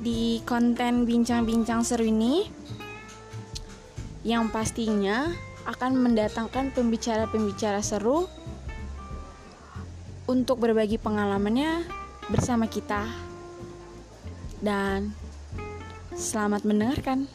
di konten bincang-bincang seru ini yang pastinya akan mendatangkan pembicara-pembicara seru untuk berbagi pengalamannya bersama kita. Dan selamat mendengarkan.